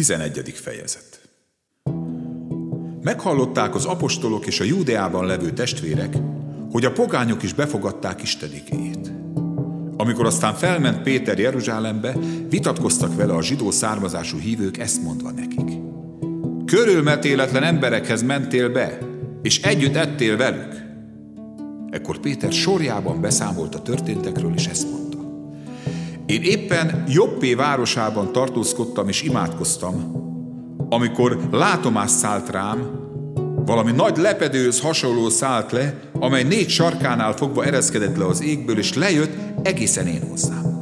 11. fejezet Meghallották az apostolok és a Júdeában levő testvérek, hogy a pogányok is befogadták Isten. Amikor aztán felment Péter Jeruzsálembe, vitatkoztak vele a zsidó származású hívők ezt mondva nekik. Körülmetéletlen emberekhez mentél be, és együtt ettél velük. Ekkor Péter sorjában beszámolt a történtekről, és ezt mondta. Én éppen Jobbé városában tartózkodtam és imádkoztam, amikor látomás szállt rám, valami nagy lepedőhöz hasonló szállt le, amely négy sarkánál fogva ereszkedett le az égből, és lejött egészen én hozzám.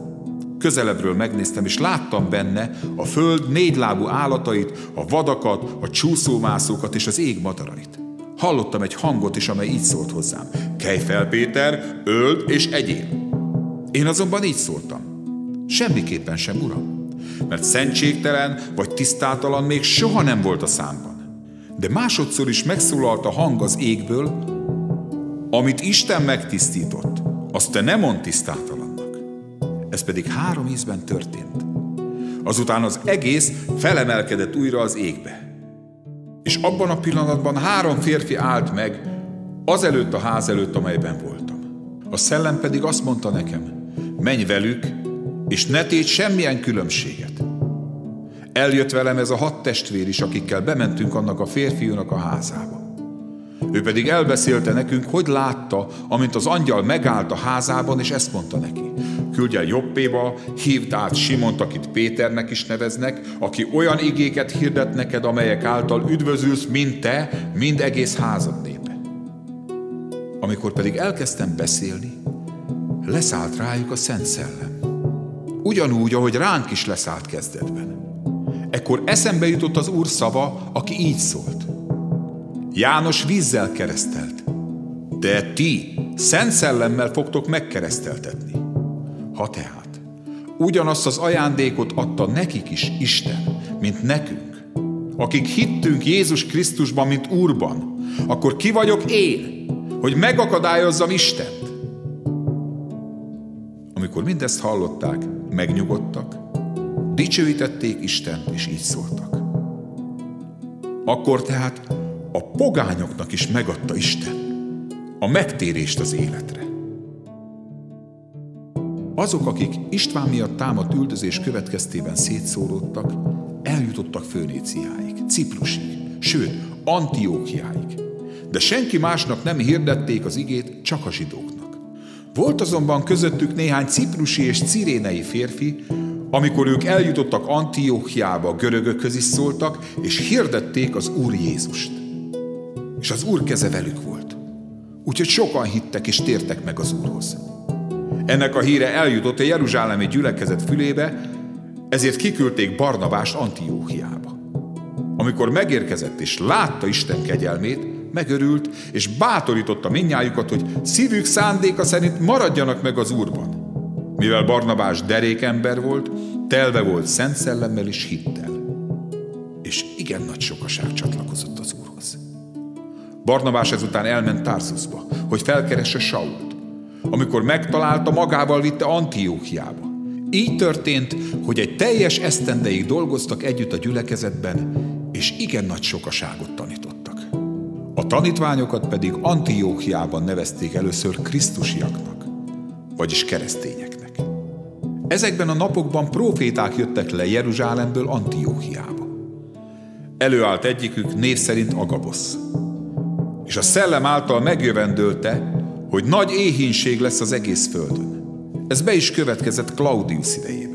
Közelebbről megnéztem, és láttam benne a föld négylábú állatait, a vadakat, a csúszómászókat és az ég madarait. Hallottam egy hangot is, amely így szólt hozzám. Kelj fel, Péter, öld és egyél. Én azonban így szóltam. Semmiképpen sem, uram. Mert szentségtelen vagy tisztátalan még soha nem volt a számban. De másodszor is megszólalt a hang az égből, amit Isten megtisztított, azt te nem mond tisztátalannak. Ez pedig három ízben történt. Azután az egész felemelkedett újra az égbe. És abban a pillanatban három férfi állt meg, azelőtt a ház előtt, amelyben voltam. A szellem pedig azt mondta nekem, menj velük, és ne tégy semmilyen különbséget. Eljött velem ez a hat testvér is, akikkel bementünk annak a férfiúnak a házába. Ő pedig elbeszélte nekünk, hogy látta, amint az angyal megállt a házában, és ezt mondta neki. Küldj el Jobbéba, hívd át Simont, akit Péternek is neveznek, aki olyan igéket hirdet neked, amelyek által üdvözülsz, mint te, mind egész házad népe. Amikor pedig elkezdtem beszélni, leszállt rájuk a Szent Szellem ugyanúgy, ahogy ránk is leszállt kezdetben. Ekkor eszembe jutott az Úr szava, aki így szólt. János vízzel keresztelt, de ti szent szellemmel fogtok megkereszteltetni. Ha tehát ugyanazt az ajándékot adta nekik is Isten, mint nekünk, akik hittünk Jézus Krisztusban, mint Úrban, akkor ki vagyok én, hogy megakadályozzam Istent? Amikor mindezt hallották, megnyugodtak, dicsőítették Istent, és így szóltak. Akkor tehát a pogányoknak is megadta Isten a megtérést az életre. Azok, akik István miatt támadt üldözés következtében szétszóródtak, eljutottak Főnéciáig, Ciprusig, sőt, Antiókiáig. De senki másnak nem hirdették az igét, csak a zsidóknak. Volt azonban közöttük néhány ciprusi és cirénei férfi, amikor ők eljutottak Antióchiába, görögökhöz is szóltak, és hirdették az Úr Jézust. És az Úr keze velük volt. Úgyhogy sokan hittek és tértek meg az Úrhoz. Ennek a híre eljutott a Jeruzsálemi gyülekezet fülébe, ezért kiküldték Barnabást Antióchiába. Amikor megérkezett és látta Isten kegyelmét, megörült, és bátorította minnyájukat, hogy szívük szándéka szerint maradjanak meg az Úrban. Mivel Barnabás derékember volt, telve volt szent szellemmel és hittel. És igen nagy sokaság csatlakozott az Úrhoz. Barnabás ezután elment Tarsusba, hogy felkeresse Sault. Amikor megtalálta, magával vitte Antiókiába. Így történt, hogy egy teljes esztendeig dolgoztak együtt a gyülekezetben, és igen nagy sokaságot tanított. Tanítványokat pedig Antiókiában nevezték először Krisztusiaknak, vagyis keresztényeknek. Ezekben a napokban proféták jöttek le Jeruzsálemből Antiókiába. Előállt egyikük név szerint Agabosz. És a szellem által megjövendölte, hogy nagy éhínség lesz az egész földön. Ez be is következett Claudius idejében.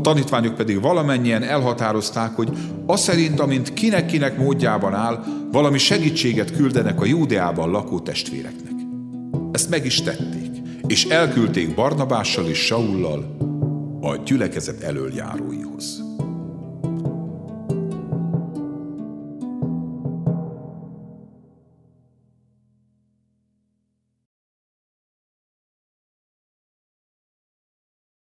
A tanítványok pedig valamennyien elhatározták, hogy az szerint, amint kinek-kinek módjában áll, valami segítséget küldenek a Júdeában lakó testvéreknek. Ezt meg is tették, és elküldték Barnabással és Saullal a gyülekezet elöljáróihoz.